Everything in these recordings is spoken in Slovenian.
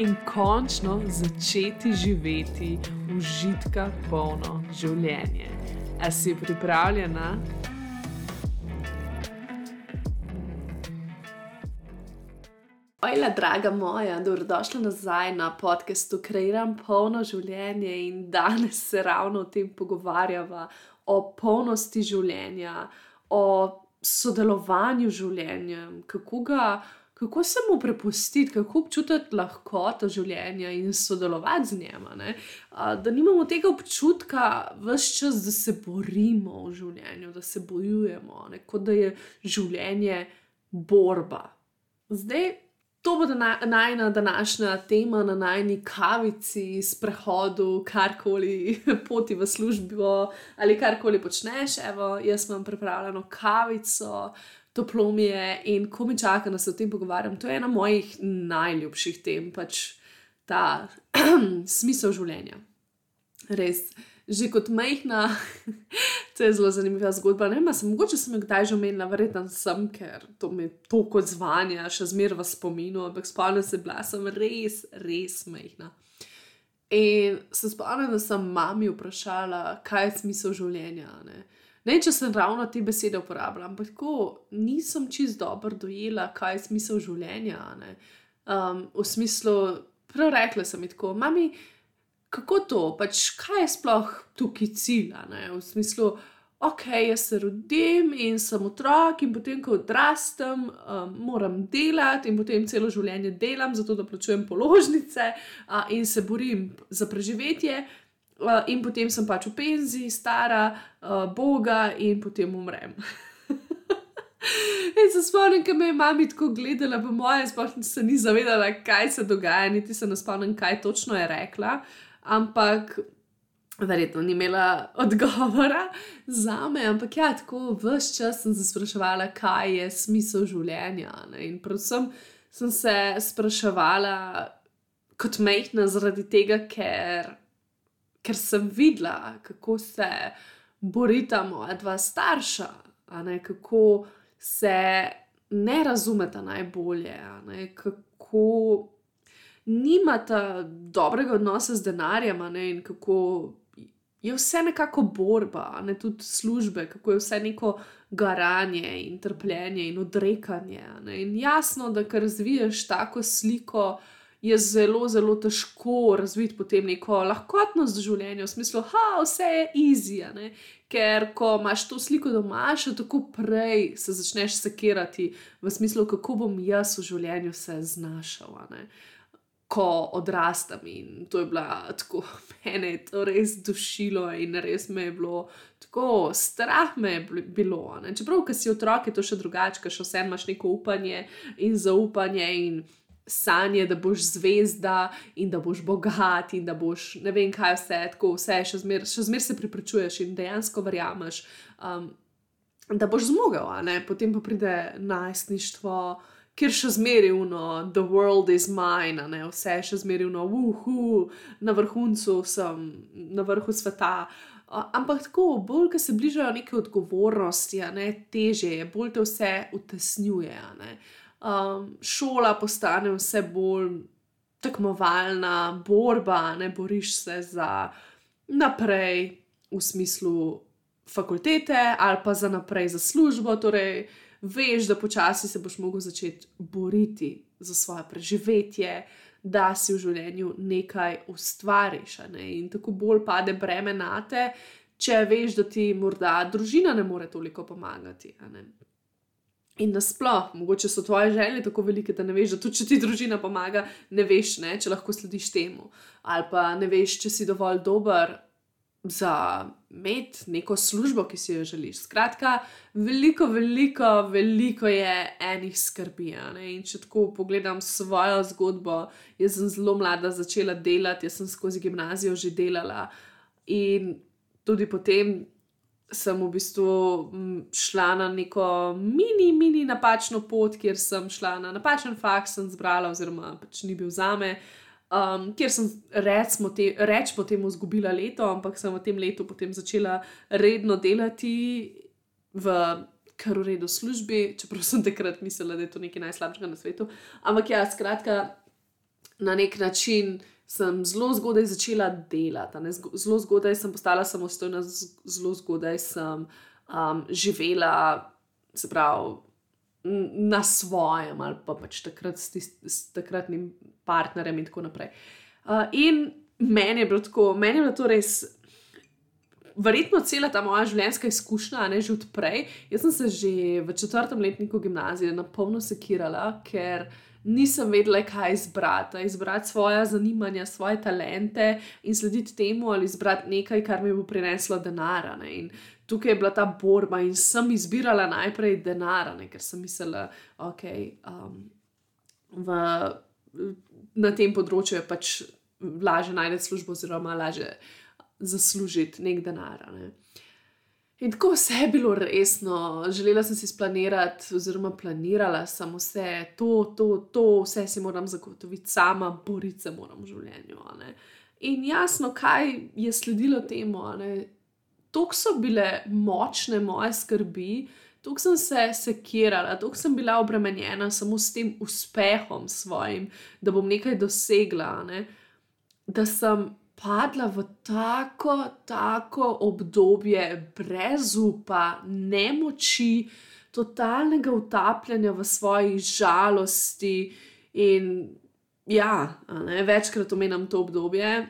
in končno začeti živeti užitka polno življenje. A si pripravljena? Ojla, draga moja, dobrodošla nazaj na podkastu Kreiram polno življenje in danes se ravno o tem pogovarjava, o polnosti življenja, o sodelovanju življenja, kako ga kako se mu prepustiti, kako občutiti lahkoto življenja in sodelovati z njim. Da nimamo tega občutka, vse čas, da se borimo v življenju, da se bojujemo, ne? kot da je življenje borba. Zdaj, to bo najna današnja tema na najni kavici, sprehodu, karkoli poti v službo ali karkoli počneš. Evo, jaz imam pripravljeno kavico toplo mi je in ko mi čaka, da se o tem pogovarjam. To je ena mojih najljubših tem, pač ta smisel življenja. Res, že kot majhna, to je zelo zanimiva zgodba. Ne vem, sem, mogoče sem jo kdaj že omenila, verjetno sem, ker to mi to kot zvanja, še zmeraj v spominu, ampak spomnim se, bila sem res, res majhna. In se spomnim, da sem mami vprašala, kaj je smisel življenja. Ne? Ne, če sem ravno te besede uporabljala, ampak tako nisem čist dobro dojela, kaj je smisel življenja. Um, v smislu, prav rekla sem tako, mami, kako to, pač kaj je sploh tukaj cilj. V smislu, ok, jaz se rodim in sem otrok, in potem, ko odrastem, um, moram delati in potem celo življenje delam, zato da plačujem položnice uh, in se borim za preživetje. Uh, in potem sem pač v penziji, stara, uh, boga, in potem umrem. in se spomnim, da me je mama tako gledala, po mojem, sploh se ni zavedala, kaj se dogaja, niti se ne spomnim, kaj točno je rekla. Ampak verjetno ni imela odgovora za me. Ampak ja, tako vse čas sem se spraševala, kaj je smisel življenja. Ne? In predvsem sem se spraševala kot mehna zaradi tega, ker ker sem videla, kako se borita moja dva starša, ne, kako se ne razumeta najbolje, ne, kako nimata dobrega odnosa z denarjem, ne, in kako je vse nekako borba, ne tudi službe, kako je vse neko garanje in trpljenje in odrekanje. In jasno, da kar razviješ tako sliko je zelo, zelo težko razviti potem neko lahkotnost v življenju, v smislu, da vse je easy. Ker ko imaš to sliko doma, še tako prej se začneš sekirati v smislu, kako bom jaz v življenju se znašal. Ko odrastam in to je bila tako, mene je to res dušilo in res me je bilo tako, strah me je bilo. Ne? Čeprav, ki si otrok, je to še drugače, ker še vsem imaš neko upanje in zaupanje in sanje, da boš zvezda in da boš bogat in da boš ne vem kaj vse, tako vse še zmeraj zmer se pripričuješ in dejansko verjameš, um, da boš zmogel. Potem pa pride najstništvo, kjer še zmeraj uno, the world is mine, ne? vse še zmeraj uno, uhu, na vrhuncu sem, na vrhu sveta. Ampak tako, bolj ko se bližajo neke odgovornosti, ne, teže je, bolj te vse utesnjuje. Uh, um, šola postane vse bolj tekmovalna, borba, ne boriš se za naprej v smislu fakultete ali pa za naprej za službo. Torej, veš, da počasi se boš mogel začeti boriti za svoje preživetje. Da si v življenju nekaj ustvariš, ne? in tako bolj pade breme na te, če veš, da ti morda družina ne more toliko pomagati. In nasplošno, mogoče so tvoje želje tako velike, da ne veš, da tudi če ti družina pomaga, ne veš, ne, če lahko slediš temu. Ali pa ne veš, če si dovolj dober, za imeti neko službo, ki si jo želiš. Skratka, veliko, veliko, veliko je enih skrbi. In če tako pogledam svojo zgodbo, jaz sem zelo mlada začela delati, jaz sem skozi gimnazijo že delala. In tudi potem sem v bistvu šla na neko mini, mini napačno pot, kjer sem šla na napačen faks, sem zbrala, oziroma pač ni bil za me. Um, kjer sem recimo te, reč potem izgubila leto, ampak sem v tem letu potem začela redno delati v kar v redu službi, čeprav sem takrat mislila, da je to nekaj najslabšega na svetu. Ampak ja, skratka, na nek način sem zelo zgodaj začela delati. Zelo zgodaj sem postala samostojna, zelo zgodaj sem um, živela, se pravi, na svojem ali pa pač takrat s, tist, s takratnim partnerjem in tako naprej. Uh, in meni je bilo tako, meni je bilo to res. Verjetno cela ta moja življenjska izkušnja, ne že odprej. Jaz sem se že v četrtem letniku gimnazije na polno sekirala, ker uh, nisem vedela, kaj izbrati. Izbrati svoje zanimanja, svoje talente in slediti temu, ali izbrati nekaj, kar mi bo prineslo denar. Tukaj je bila ta borba in sem izbirala najprej denar, ker sem mislila, da okay, um, na tem področju je pač lažje najti službo, oziroma lažje zaslužiti nek denar. Ne. In tako vse je bilo resno, želela sem si splanirati, oziroma planirala sem vse, to, to, to, vse si moram zagotoviti sama, boriti se moram v življenju. In jasno, kaj je sledilo temu. Tok so bile močne moje skrbi, tok sem se sekirala, tok sem bila obremenjena samo s tem uspehom svojim, da bom nekaj dosegla. Ne? Da sem padla v tako, tako obdobje brez upa, nemoči, totalnega utapljanja v svoji žalosti. In ja, ne, večkrat omenjam to obdobje.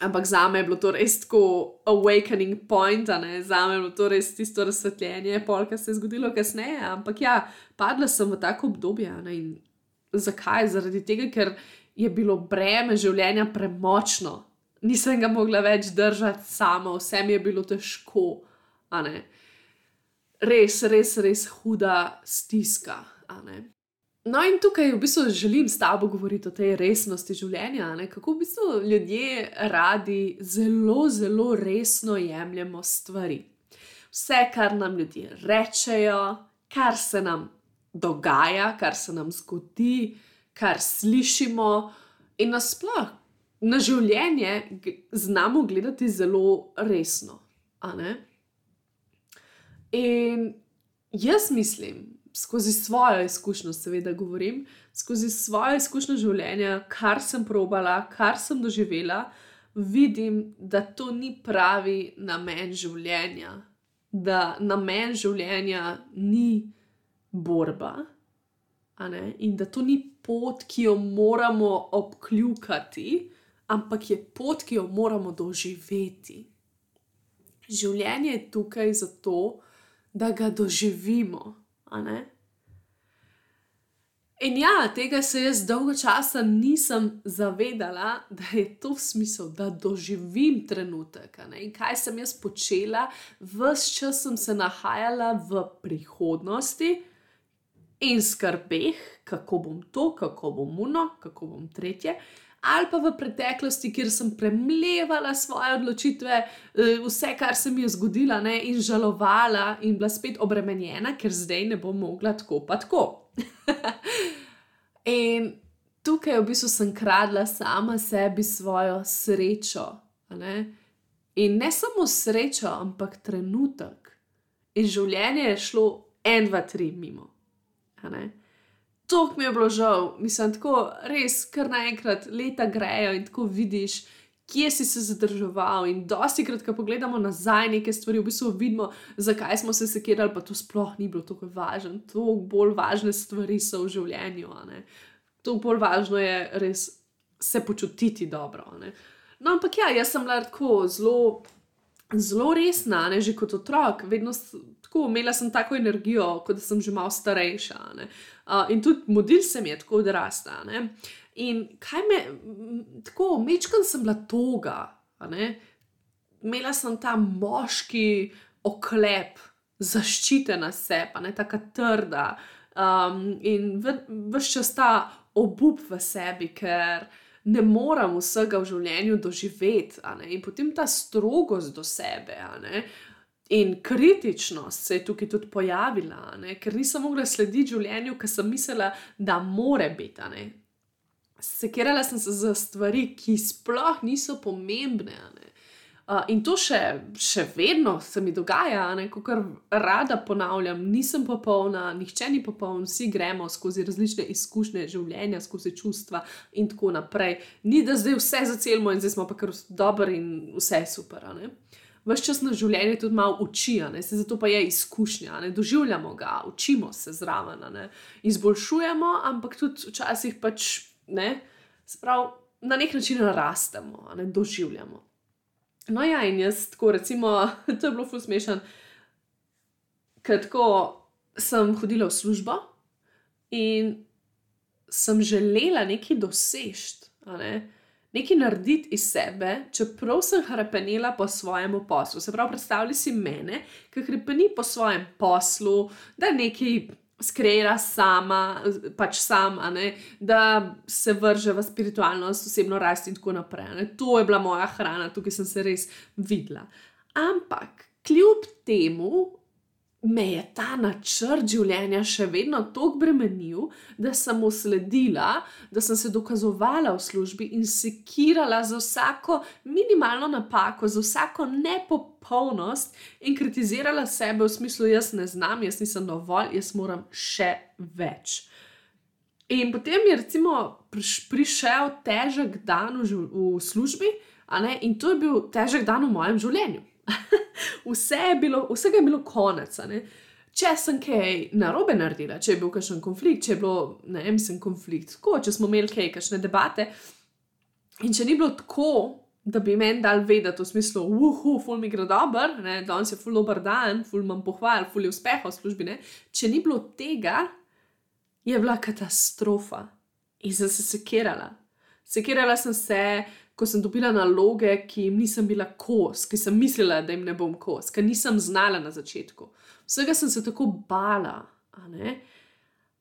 Ampak za me je bilo to res tako awakening point, za me je bilo to res tisto razsvetljenje, polka se je zgodilo kasneje. Ampak ja, padla sem v tako obdobje. Zakaj? Zaradi tega, ker je bilo breme življenja premočno, nisem ga mogla več držati sama, vse mi je bilo težko. Res, res, res huda stiska. No, in tukaj v bistvu želim s tabo govoriti o tej resnosti življenja, ne? kako v bistvu ljudje radi zelo, zelo resno jemljemo stvari. Vse, kar nam ljudje rečejo, kar se nam dogaja, kar se nam zgodi, kar slišimo, in nasplošno, na življenje znamo gledati zelo resno. In jaz mislim, skozi svojo izkušnjo, seveda govorim, skozi svojo izkušnjo življenja, kar sem probala, kar sem doživela, vidim, da to ni pravi namen življenja, da namen življenja ni borba. In da to ni pot, ki jo moramo obkljukati, ampak je pot, ki jo moramo doživeti. Življenje je tukaj zato, da ga doživimo. In ja, tega se jaz dolgo časa nisem zavedala, da je to smisel, da doživim trenutek. In kaj sem jaz počela, vse čas sem se nahajala v prihodnosti in skrbeh, kako bom to, kako bom uno, kako bom tretje ali pa v preteklosti, kjer sem premlevala svoje odločitve, eh, vse, kar se mi je zgodilo, ne, in žalovala, in bila spet obremenjena, ker zdaj ne bom mogla tako, pa tako. in tukaj v bistvu sem kradla sama sebi svojo srečo. Ne? In ne samo srečo, ampak trenutek. In življenje je šlo en, dva, tri mimo. To mi je bilo žal, mislim, tako res, kar naenkrat leta grejo in tako vidiš, kje si se zadrževal. In dosti krat, ko pogledamo nazaj neke stvari, v bistvu vidimo, zakaj smo se sekirali, pa to sploh ni bilo tako važno. To bolj važne stvari so v življenju. To bolj važno je res se počutiti dobro. No, ampak ja, jaz sem bila tako zelo zelo resna, ne že kot otrok, vedno tako imela sem tako energijo, kot da sem že malo starejša. Uh, in tudi model se mi je tako odrasta. Ne? In kaj me, tako mečkam sem bila toga. imela sem ta moški oklep, zaščite na sebe, ne tako trda. Um, in vse čas ta obup v sebi, ker ne morem vsega v življenju doživeti, in potem ta strogost do sebe. In kritičnost se je tukaj tudi pojavila, ne? ker nisem mogla slediti življenju, ki sem mislila, da more biti. Sekirala sem se za stvari, ki sploh niso pomembne. Uh, in to še, še vedno se mi dogaja, kar rada ponavljam, nisem popolna, nihče ni popoln, vsi gremo skozi različne izkušnje življenja, skozi čustva in tako naprej. Ni da zdaj vse zacelimo in zdaj smo pa kar dobri in vse je super. Ves čas na življenje tudi malo učijo, zato pa je izkušnja, ne? doživljamo ga, učimo se zraven, ne? izboljšujemo, ampak tudi včasih pač ne, sprav, na nek način rastemo, ne? doživljamo. No, ja, in jaz, tako recimo, to je bilo fus smešen, ker tako sem hodila v službo in sem želela nekaj doseči, ne? Nekaj narediti iz sebe, čeprav sem hrepenela po svojem poslu. Se pravi, predstavljaj si mene, ki hrepeni po svojem poslu, da nekaj skreira sama, pač sama, ne, da se vrže v spiritualnost, osebno rast in tako naprej. Ne. To je bila moja hrana, tukaj sem se res videla. Ampak kljub temu me je ta načrt življenja še vedno tako bremenil, da sem mu sledila, da sem se dokazovala v službi in sekirala za vsako minimalno napako, za vsako nepopolnost in kritizirala sebe v smislu, jaz ne znam, jaz nisem dovolj, jaz moram še več. In potem je recimo prišel težek dan v, službi, in to je bil težek dan v mojem življenju. vse je bilo, vsega je bilo konec. Če sem kaj narobe naredila, če je bil kakšen konflikt, če je bilo, ne vem, sem konflikt, tako, če smo imeli kaj, kakšne debate. In če ni bilo tako, da bi meni dal vedeti v smislu, uhu, ful mi gre dobro, danes je ful dober dan, ful imam pohval, ful je uspeh v službi. Ne? Če ni bilo tega, je bila katastrofa in sem se sekirala. Sekirala sem se, ko sem dobila naloge, ki jim nisem bila kos, ki sem mislila, da jim ne bom kos, ker nisem znala na začetku. Vsega sem se tako bala.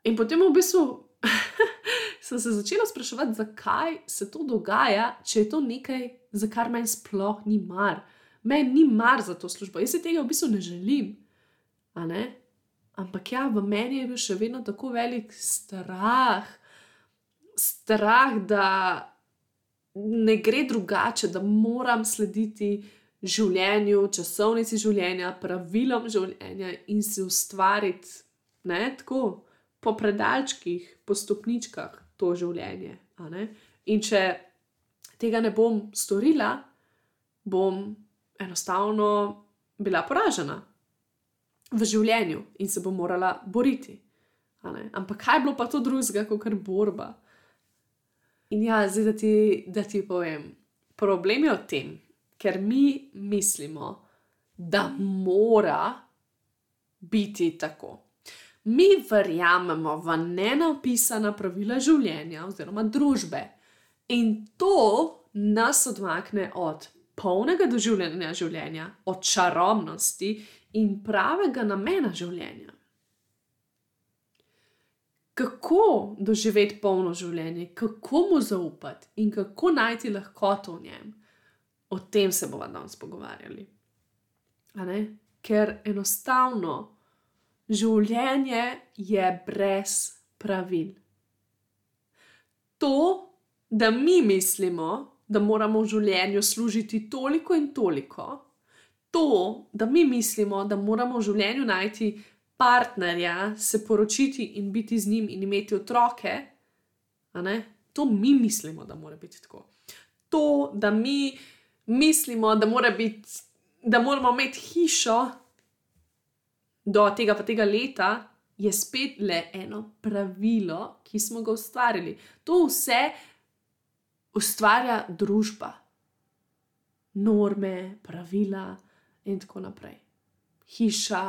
In potem v bistvu sem se začela spraševati, zakaj se to dogaja, če je to nekaj, za kar meni sploh ni mar. Meni ni mar za to službo, jaz se tega v bistvu ne želim. Ampak ja, v meni je bil še vedno tako velik strah, strah, da ne gre drugače, da moram slediti življenju, časovnici življenja, pravilom življenja in si ustvariti ne, tako po predalčkih, po stopničkah to življenje. In če tega ne bom storila, bom enostavno bila poražena v življenju in se bom morala boriti. Ampak kaj je bilo pa to drugega, kot kar borba? In ja, zdaj da ti, da ti povem. Problem je v tem, ker mi mislimo, da mora biti tako. Mi verjamemo v nenapisana pravila življenja oziroma družbe in to nas odmakne od polnega doživljanja življenja, od čarobnosti in pravega namena življenja kako doživeti polno življenje, kako mu zaupati in kako najti lahkoto v njem. O tem se bomo danes pogovarjali. Ker enostavno življenje je brez pravil. To, da mi mislimo, da moramo v življenju služiti toliko in toliko, to, da mi mislimo, da moramo v življenju najti partnerja, se poročiti in biti z njim in imeti otroke, to mi mislimo, da mora biti tako. To, da mi mislimo, da, mora biti, da moramo imeti hišo do tega pa tega leta, je spet le eno pravilo, ki smo ga ustvarili. To vse ustvarja družba, norme, pravila in tako naprej. Hiša,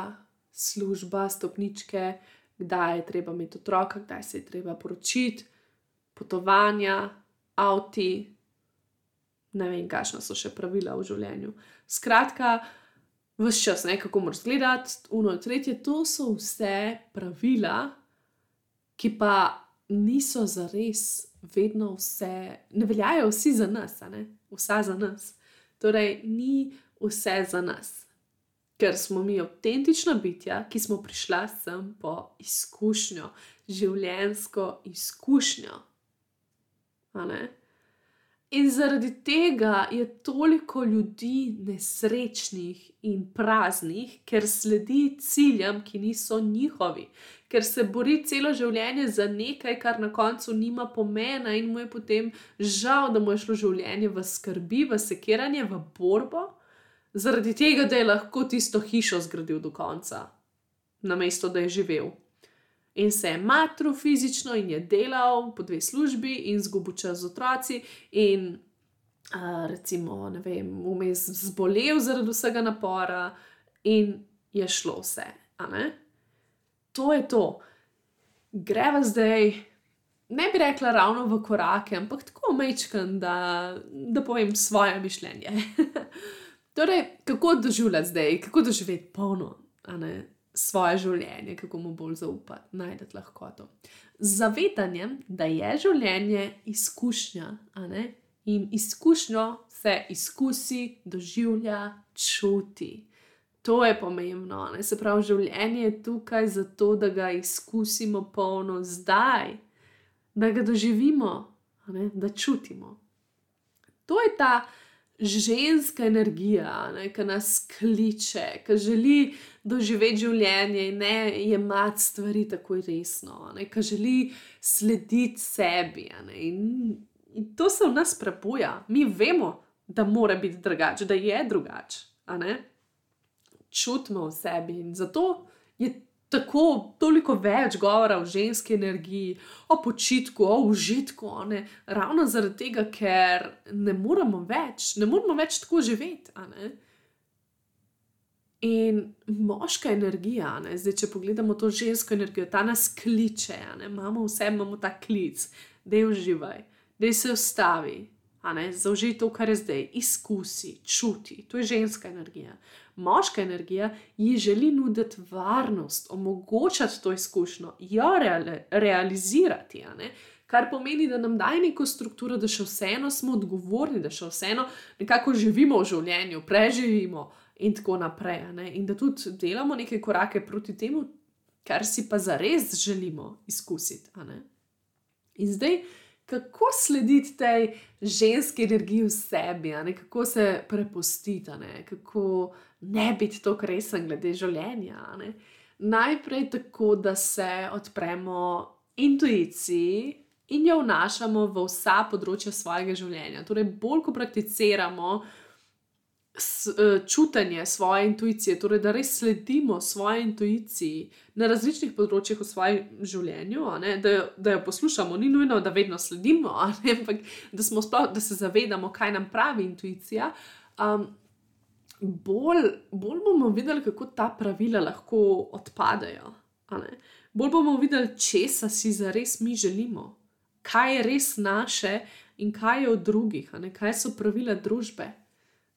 služba, stopničke, kdaj je treba imeti otroka, kdaj se je treba poročiti, potovanja, avti, ne vem, kakšna so še pravila v življenju. Skratka, vse čas, ne, kako moraš gledati, uno in tretje, to so vse pravila, ki pa niso za res vedno vse, ne veljajo vsi za nas, ne, vsa za nas. Torej, ni vse za nas, ker smo mi avtentična bitja, ki smo prišla sem po izkušnjo, življenjsko izkušnjo. In zaradi tega je toliko ljudi nesrečnih in praznih, ker sledi ciljem, ki niso njihovi, ker se bori celo življenje za nekaj, kar na koncu nima pomena, in mu je potem žal, da mu je šlo življenje v skrbi, v sekiranje, v borbo, zaradi tega, da je lahko tisto hišo zgradil do konca, namesto da je živel in se je matru fizično in je delal po dve službi in zgubil čas z otroci, in uh, recimo, ne vem, vmes zbolel zaradi vsega napora, in je šlo vse. To je to. Greva zdaj, ne bi rekla ravno v korake, ampak tako mečkam, da, da povem svoje mišljenje. torej, kako doživljati zdaj, kako doživeti polno svoje življenje, kako mu bolj zaupati, najdete lahkoto. Z zavedanjem, da je življenje izkušnja, in izkušnjo se izkusi, doživlja, čuti. To je pomembno. Ne? Se pravi, življenje je tukaj zato, da ga izkusimo polno zdaj, da ga doživimo, da čutimo. To je ta ženska energija, ne, ki nas kliče, ki želi doživeti življenje in ne jemati stvari tako resno, ne, ki želi slediti sebi. Ne, in, in to se v nas prepoja. Mi vemo, da mora biti drugače, da je drugače. Čutimo v sebi in zato je tako toliko več govora o ženski energiji, o počitku, o užitku, ne? ravno zaradi tega, ker ne moremo več, ne moremo več tako živeti. In moška energija, ne? zdaj, če pogledamo to žensko energijo, ta nas kliče, imamo vse, imamo ta klic, da je uživaj, da se ustavi, zauži to, kar je zdaj, izkusi, čuti. To je ženska energija. Moška energija ji želi nuditi varnost, omogočati to izkušnjo, jo reali realizirati. Kar pomeni, da nam daje neko strukturo, da še vseeno smo odgovorni, da še vseeno nekako živimo v življenju, preživimo in tako naprej. In da tudi delamo neke korake proti temu, kar si pa zares želimo izkusiti. In zdaj kako slediti tej ženski energiji v sebi, kako se prepustiti, ne? kako ne biti tako resen glede življenja. Najprej tako, da se odpremo intuiciji in jo vnašamo v vsa področja svojega življenja. Torej, bolj ko prakticiramo, Eh, čutenje svoje intuicije, torej da res sledimo svoji intuiciji na različnih področjih v svojem življenju, da, da jo poslušamo, ni nujno, da vedno sledimo, ampak da, sploh, da se zavedamo, kaj nam pravi intuicija. Um, bolj, bolj bomo videli, kako ta pravila lahko odpadejo. Bolj bomo videli, česa si zares mi želimo, kaj je res naše in kaj je od drugih, kaj so pravila družbe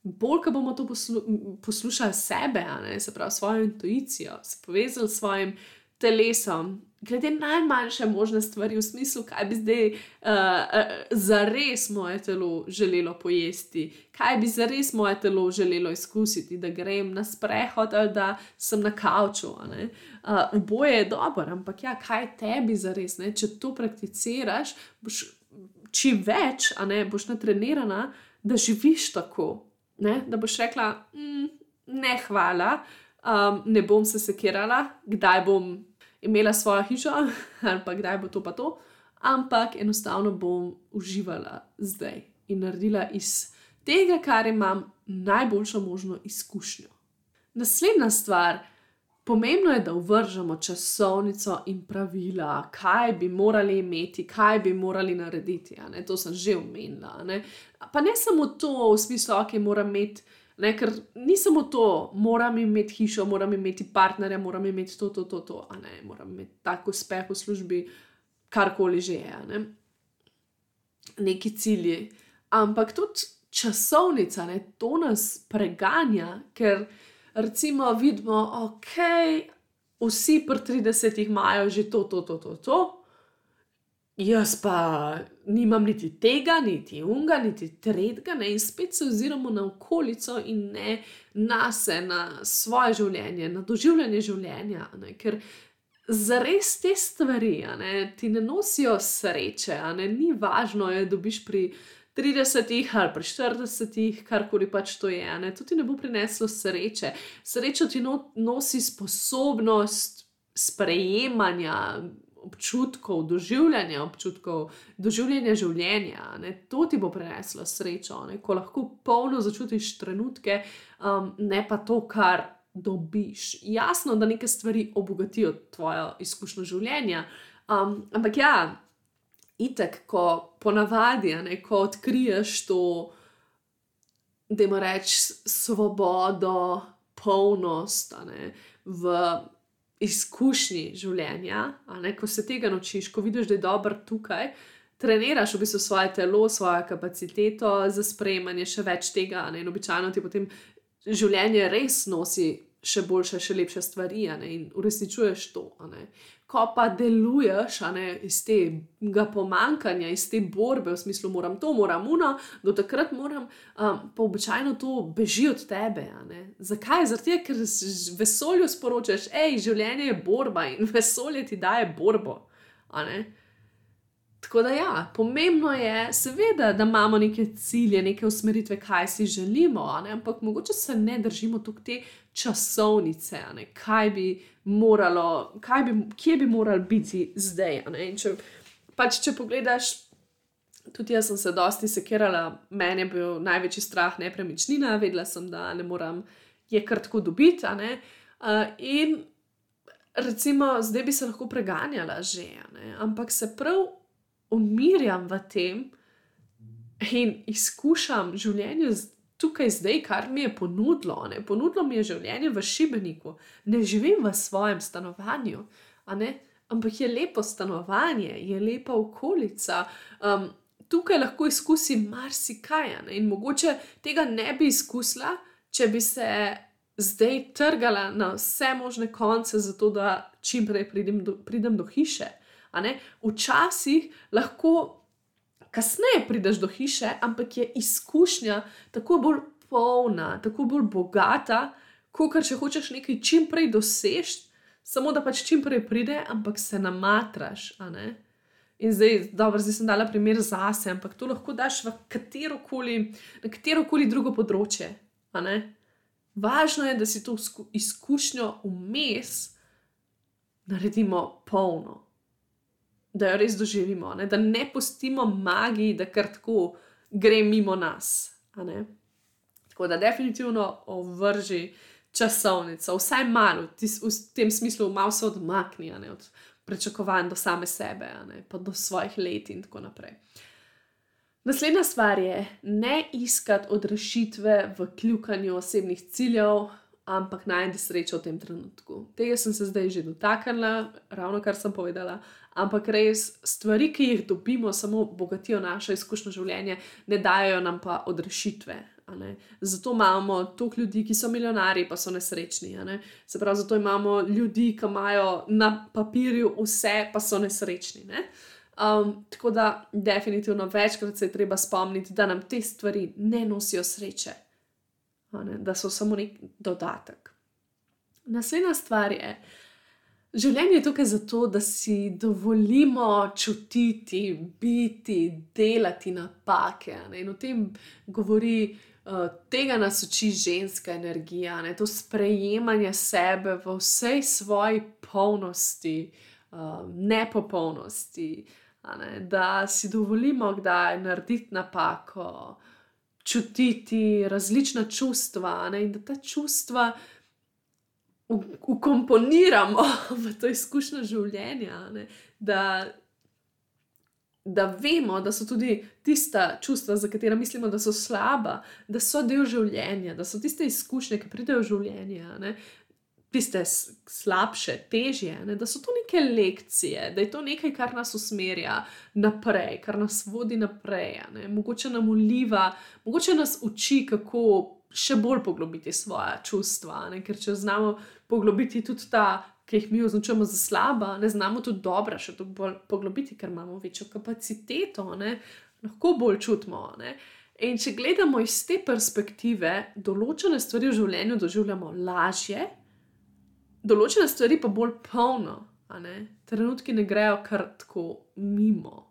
bolj, ko bomo to poslu poslušali sebe, ne, se pravi svojo intuicijo, se povezali s svojim telesom, glede najmanjše možne stvari, v smislu, kaj bi zdaj uh, uh, zares moje telo želelo pojesti, kaj bi zares moje telo želelo izkusiti, da grem na sprehod ali da sem na kavču. Uh, oboje je dobro, ampak ja, kaj tebi zares, ne? če to prakticiraš, čim več, a ne boš natrenirana, da živiš tako ne? da boš rekla, mm, ne, hvala, um, ne bom se sekirala, kdaj bom imela svojo hišo ali pa kdaj bo to pa to, ampak enostavno bom uživala zdaj in naredila iz tega, kar imam, najboljšo možno izkušnjo. Naslednja stvar. Pomembno je, da uvržemo časovnico in pravila, kaj bi morali imeti, kaj bi morali narediti. To sem že omenila. Ne? Pa ne samo to, v smislu, okay, moram imeti, ne? ker ni samo to, moram imeti hišo, moram imeti partnerja, moram imeti to, to, to, to ne? moram imeti tako uspeh v službi, karkoli že je. Ne? Neki cilji. Ampak tudi časovnica, ne, to nas preganja, ker recimo vidimo, ok, vsi pri 30 imajo že to, to, to, to, to. Jaz pa nimam niti tega, niti unga, niti tretjega, ne? in spet se oziramo na okolico in ne na sebe, na svoje življenje, na doživljanje življenja. Ne? Ker za res te stvari ne? ti ne nosijo sreče, ne? ni važno, da dobiš pri 30 ali pri 40, karkoli pač to je. Ne? To ti ne bo prineslo sreče. Srečo ti no, nosi sposobnost sprejemanja občutkov, doživljanja občutkov, doživljanja življenja. Ne? To ti bo prineslo srečo, ne? ko lahko polno začutiš trenutke, um, ne pa to, kar dobiš. Jasno, da neke stvari obogatijo tvojo izkušnjo življenja. Um, ampak ja, itek, ko ponavadi, ne, ko odkriješ to, da ima reč svobodo, polnost ne, v izkušnji življenja, ne, ko se tega naučiš, ko vidiš, da je dobro tukaj. Treniraš v bistvu svoje telo, svojo kapaciteto za sprejemanje še več tega, ne? in običajno ti potem življenje res nosi še boljše, še lepše stvari, in uresničuješ to ko pa deluješ ne, iz tega pomankanja, iz te borbe, v smislu, moram to, moram uno, do takrat moram, um, pa običajno to beži od tebe. Zakaj? Zato, ker vesolju sporočaš, hej, življenje je borba in vesolje ti daje borbo. Tako da, ja, pomembno je, seveda, da imamo neke cilje, neke usmeritve, kaj si želimo, ampak mogoče se ne držimo tukaj te časovnice, kaj bi moralo, kaj bi, kje bi morali biti zdaj. Če, pač, če pogledaš, tudi jaz sem se dosti sekirala, meni je bil največji strah nepremičnina, vedela sem, da ne morem je kar tako dobiti. Uh, in recimo, zdaj bi se lahko preganjala že, ampak se prav umirjam v tem in izkušam življenje tukaj zdaj, kar mi je ponudilo. Ne? Ponudilo mi je življenje v Šibeniku, ne živim v svojem stanovanju, ampak je lepo stanovanje, je lepa okolica. Um, tukaj lahko izkusim marsikaj in mogoče tega ne bi izkusila, če bi se. Zdaj trgala na vse možne konce, zato da čim prej pridem do, pridem do hiše. Včasih lahko kasneje prideš do hiše, ampak je izkušnja tako bolj polna, tako bolj bogata, kot če hočeš nekaj čim prej doseči, samo da pač čim prej pride, ampak se namatraš. In zdaj, dobro, zdaj sem dala primer zase, ampak to lahko daš v katero koli, na katero koli drugo področje. Važno je, da si to izkušnjo vmes naredimo polno da jo res doživimo, ne? da ne pustimo magiji, da kar tako gre mimo nas. Tako da definitivno ovrži časovnico, vsaj malo, v tem smislu, malo se odmakni od prečakovanj do same sebe, pa do svojih let in tako naprej. Naslednja stvar je ne iskati odrešitve v kljukanju osebnih ciljev, ampak najti srečo v tem trenutku. Tega sem se zdaj že dotaknila, ravno kar sem povedala ampak res stvari, ki jih dobimo, samo bogatijo naše izkušnje življenja, ne dajo nam pa odrešitve. Zato imamo toliko ljudi, ki so milijonari, pa so nesrečni. Ne? Se pravi, zato imamo ljudi, ki imajo na papirju vse, pa so nesrečni. Ne? Um, tako da, definitivno, večkrat se je treba spomniti, da nam te stvari ne nosijo sreče, da so samo nek dodatek. Naslednja stvar je, da Življenje je tukaj zato, da si dovolimo čutiti, biti, delati napake. Ne? In o tem govori, uh, tega nas uči ženska energija, ne? to sprejemanje sebe v vsej svoji polnosti, uh, nepopolnosti. Ne? Da si dovolimo, kdaj narediti napako, čutiti različna čustva ne? in da ta čustva ukomponiramo v to izkušnjo življenja, ne? da, da vemo, da so tudi tista čustva, za katera mislimo, da so slaba, da so del življenja, da so tiste izkušnje, ki pridejo v življenje. Ne? tiste slabše, težje, ne? da so to neke lekcije, da je to nekaj, kar nas usmerja naprej, kar nas vodi naprej, ne? mogoče nam uliva, mogoče nas uči, kako še bolj poglobiti svoje čustva. Ne? Ker če znamo poglobiti tudi ta, ki jih mi označujemo za slaba, ne znamo tudi dobro še to bolj poglobiti, ker imamo večjo kapaciteto, ne? lahko bolj čutimo. Ne? In če gledamo iz te perspektive, določene stvari v življenju doživljamo lažje, določene stvari pa bolj polno, ne? trenutki ne grejo kar tako mimo.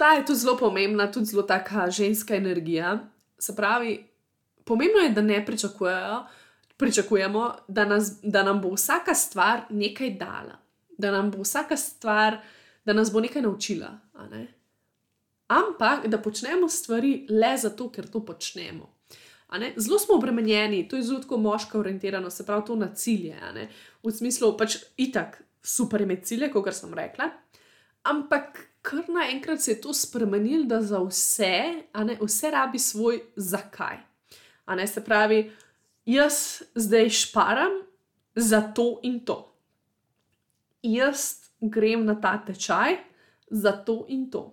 Ta je tu zelo pomembna, tudi zelo taka ženska energija. Se pravi, pomembno je, da ne pričakujemo, da, nas, da nam bo vsaka stvar nekaj dala, da nam bo vsaka stvar, da nas bo nekaj naučila. Ne? Ampak da počnemo stvari le zato, ker to počnemo. Zelo smo obremenjeni, to je zelo tako moško orientirano, se pravi, to na cilje. V smislu, pač itak, super imeti cilje, kot sem rekla. Ampak kar naenkrat se je to spremenilo, da za vse, ne, vse rabi svoj zakaj. Ne, se pravi, jaz zdaj šparam za to in to. Jaz grem na ta tečaj za to in to.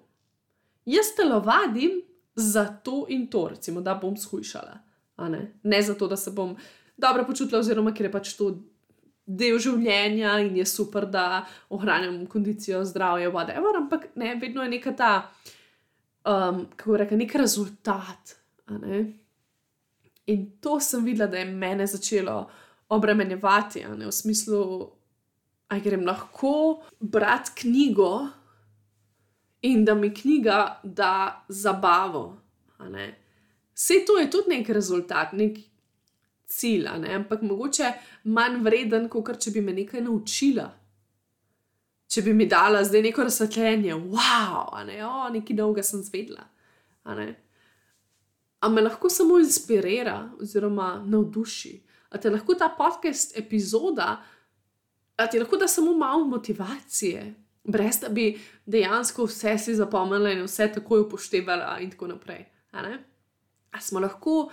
Jaz telovadim za to in to, recimo, da bom shujšala ne? ne zato, da se bom dobro počutila, oziroma ker je pač to del življenja in je super, da ohranjam kondicijo, zdravje, whatever, ampak ne, vedno je neka ta, um, kako reka, nek rezultat. Ne? In to sem videla, da je mene začelo obremenjevati, v smislu, da grem lahko brati knjigo in da mi knjiga da zabavo. Vse to je tudi nek rezultat, nek cilj, ne? ampak mogoče manj vreden, kot če bi me nekaj naučila. Če bi mi dala zdaj neko razsvetljenje, wow, ne? o, nekaj dolga sem zvedla. Ampak me lahko samo inspirira, oziroma navduši. A te lahko ta podcast epizoda, a ti lahko da samo malo motivacije, brez da bi dejansko vse si zapomnila in vse takoj upoštevala, in tako naprej smo lahko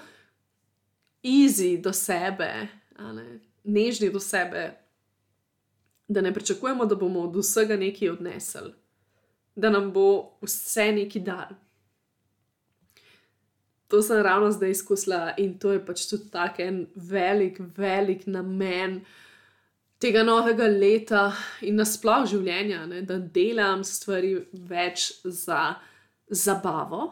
easy do sebe, nežni do sebe, da ne pričakujemo, da bomo od vsega nekaj odnesli, da nam bo vse neki dar. To sem ravno zdaj izkusila in to je pač tudi tako en velik, velik namen tega novega leta in nasplošno življenja, ne? da delam stvari več za zabavo.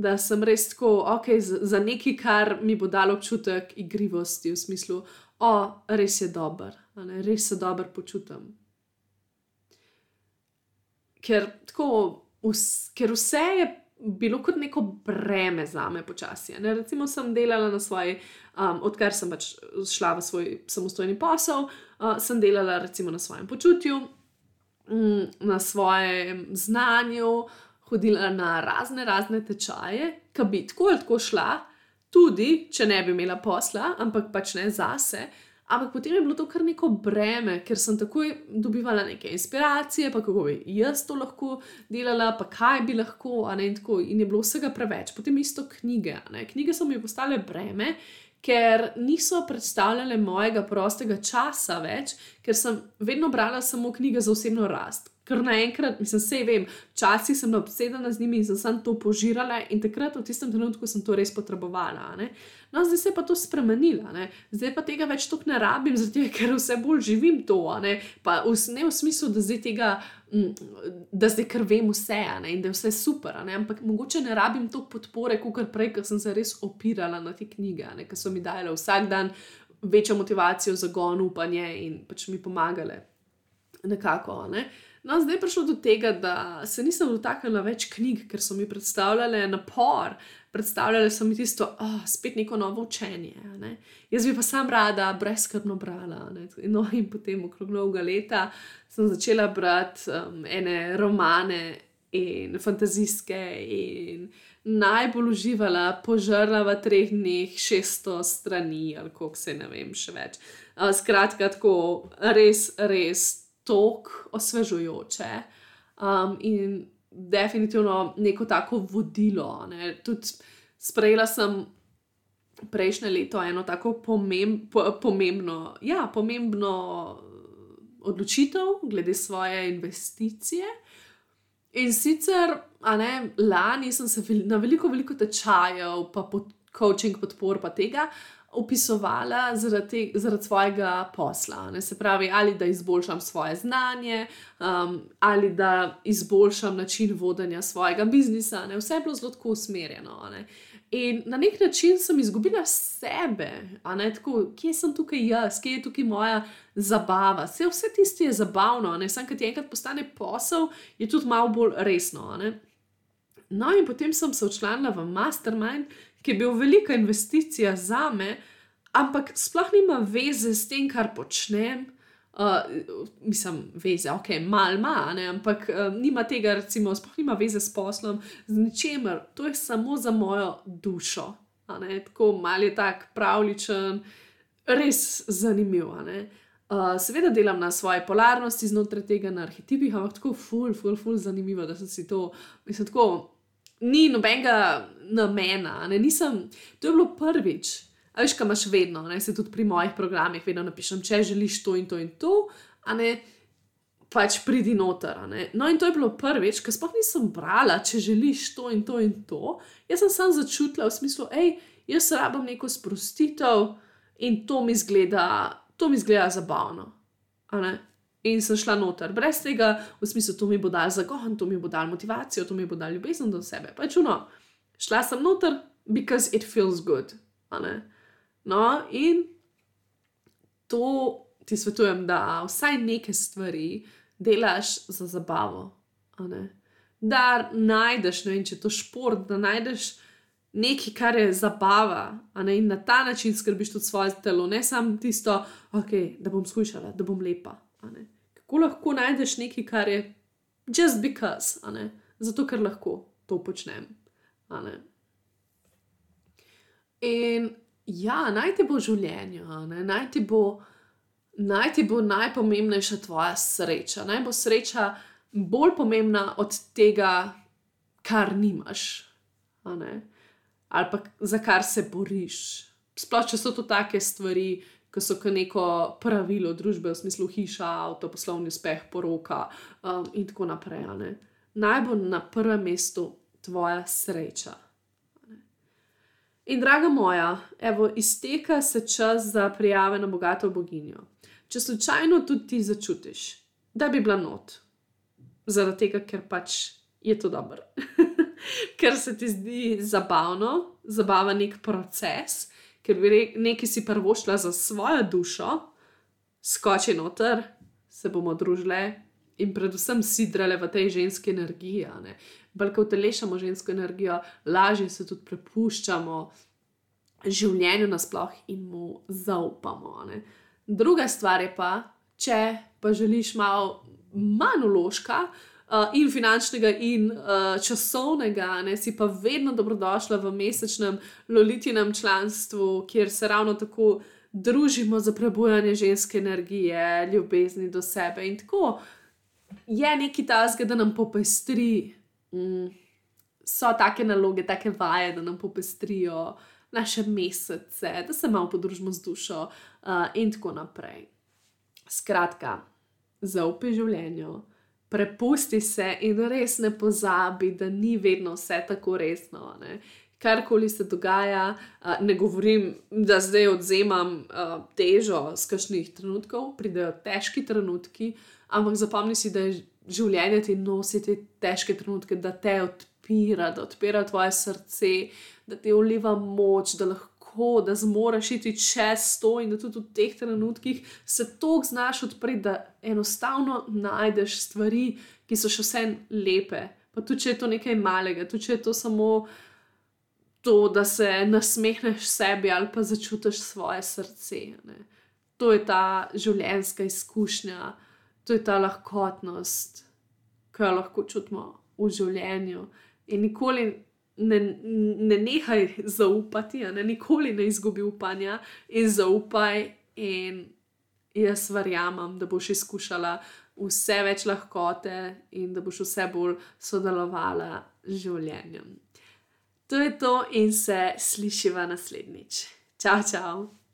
Da sem res tako, ok, za nekaj, kar mi bo dalo občutek igrivosti, v smislu, o, res je dober, res se dobro počutim. Ker, tako, vs, ker vse je bilo kot neko breme za me počasi. Ne? Recimo, sem delala na svoji, um, odkar sem pač šla v svoj samostojni posel, uh, sem delala recimo na svojem počutju, um, na svojem znanju hodila na razne, razne tečaje, ki bi tako ali tako šla, tudi če ne bi imela posla, ampak pač ne zase. Ampak potem je bilo to kar neko breme, ker sem takoj dobivala neke inspiracije, pa kako bi jaz to lahko delala, pa kaj bi lahko, ne, in tako. In je bilo vsega preveč. Potem isto knjige. Ne. Knjige so mi postale breme, ker niso predstavljale mojega prostega časa več, ker sem vedno brala samo knjige za osebno rast kar naenkrat, mislim, vse vem, včasih sem obsedena z njimi in sem samo to požirala, in takrat v tistem trenutku sem to res potrebovala. Ne? No, zdaj se je pa to spremenilo, ne? zdaj pa tega več tako ne rabim, zato ker vse bolj živim to. Ne? Pa v, ne v smislu, da zdaj tega. Da zdaj kar vem vse, ne, in da je vse super, ne, ampak mogoče ne rabim toliko podpore, kot prej, ker sem se res opirala na te knjige, ki so mi dale vsak dan večjo motivacijo, zagon, upanje in pač mi pomagale. Nekako. Ne. Uh, No, zdaj je prišlo do tega, da se nisem dotaknila več knjig, ker so mi predstavljale napor, predstavljale so mi tisto, oh, spet neko novo učenje. Ne? Jaz bi pa sam rada brezkrbno brala. No, in potem, okrog novega leta, sem začela brati um, ene romane in fantazijske, in najbolj uživala, požrla v treh dneh 600 strani, ali kako se ne vem, še več. Uh, skratka, tako res, res tako osvežujoče um, in definitivno neko tako vodilo. Ne. Tudi sprejela sem prejšnje leto eno tako pomemb, po, pomembno, ja, pomembno odločitev glede svoje investicije. In sicer, a ne, lani sem se na veliko, veliko tečajev, pa pod coaching podpor, pa tega opisovala zaradi, zaradi svojega posla. Ne? Se pravi, ali da izboljšam svoje znanje, um, ali da izboljšam način vodenja svojega biznisa. Ne? Vse je bilo zelo usmerjeno. Ne? In na nek način sem izgubila sebe, Tako, kje sem tukaj jaz, kje je tukaj moja zabava. Vse, vse tisto je zabavno, samo kad ti enkrat postane posel, je tudi malo bolj resno. No, in potem sem se odšla v Mastermind, ki je bil velika investicija za me, ampak sploh nima veze s tem, kar počnem. Uh, mislim, veze, ok, malo ima, ampak uh, nima tega, recimo, sploh nima veze s poslom, z ničemer, to je samo za mojo dušo. Tako mal je tak pravličen, res zanimiv. Uh, seveda delam na svoji polarnosti znotraj tega, na arhetipih, ampak tako ful, ful, ful, zanimivo, da sem si to, mislim, tako ni nobenega namena. Nisem, to je bilo prvič. A veš, kaj imaš vedno, ne? se tudi pri mojih programih vedno napišem, če želiš to in to in to, a ne pač pridi noter. No, in to je bilo prvič, ker sploh nisem brala, če želiš to in to in to. Jaz sem samo začutila v smislu, hej, jaz rabim neko sprostitev in to mi zgleda, to mi zgleda zabavno. In sem šla noter, brez tega, v smislu, to mi bo dal zagon, to mi bo dal motivacijo, to mi bo dal ljubezen do sebe. Pač čuno, šla sem noter, because it feels good. No, in to ti svetujem, da vsaj neke stvari delaš za zabavo. Da najdeš, ne vem, če je to šport, da najdeš nekaj, kar je zabava, in na ta način skrbiš tudi svoje telo, ne samo tisto, okay, da bom skušala, da bom lepa. Kako lahko najdeš nekaj, kar je just because, zato ker lahko to počnem. In ja, naj ti bo v življenju, naj ti bo, naj ti bo najpomembnejša tvoja sreča. Naj bo sreča bolj pomembna od tega, kar nimaš, ali pa za kar se boriš. Sploh, če so to take stvari, ki so kot neko pravilo družbe, v smislu hiša, avto, poslovni uspeh, poroka um, in tako naprej. Naj bo na prvem mestu tvoja sreča. In draga moja, evo, izteka se čas za prijave na bogato boginjo. Če slučajno tudi ti začutiš, da bi bila not, zaradi tega, ker pač je to dobro, ker se ti zdi zabavno, zabava nek proces, ker bi nekaj si prvošla za svojo dušo, skoči noter, se bomo družile in predvsem sidrale v tej ženski energiji. Bolj ko utelešamo žensko energijo, lažje se tudi prepuščamo življenju nasplošno in mu zaupamo. Ne? Druga stvar je pa, če pa želiš malo manj uložka, uh, in finančnega, in uh, časovnega, ne, si pa vedno dobrodošla v mesečnem lolitinem članstvu, kjer se ravno tako družimo za prebujanje ženske energije, ljubezni do sebe. In tako je neki tasg, da nam popestri. Mm, so take naloge, take vaje, da nam popestrijo naše mesece, da se malo podružimo z dušo, uh, in tako naprej. Skratka, zaupaj življenju prepusti se in res ne pozabi, da ni vedno vse tako resno. Ne? Karkoli se dogaja, ne govorim, da zdaj odzemam težo z kakšnih trenutkov, pridejo težki trenutki, ampak zapomni si, da je življenje ti nosi te težke trenutke, da te odpira, da odpira tvoje srce, da ti uliva moč, da lahko tako, da zmoriš iti čez to, in da tudi v teh trenutkih se toliko znaš odpreti, da enostavno najdeš stvari, ki so še vse lepe. Pa tudi, če je to nekaj malega, tudi, če je to samo to, da se nasmehneš sebi ali pa začutiš svoje srce. Ne. To je ta življenjska izkušnja, to je ta lahkotnost, ki jo lahko čutimo v življenju. In nikoli ne, ne nehaj zaupati, ne nikoli ne izgubi upanja in zaupaj. In jaz verjamem, da boš izkušala vse več lahkote in da boš vse bolj sodelovala z življenjem. To je to in se slišiva naslednjič. Čau, čau.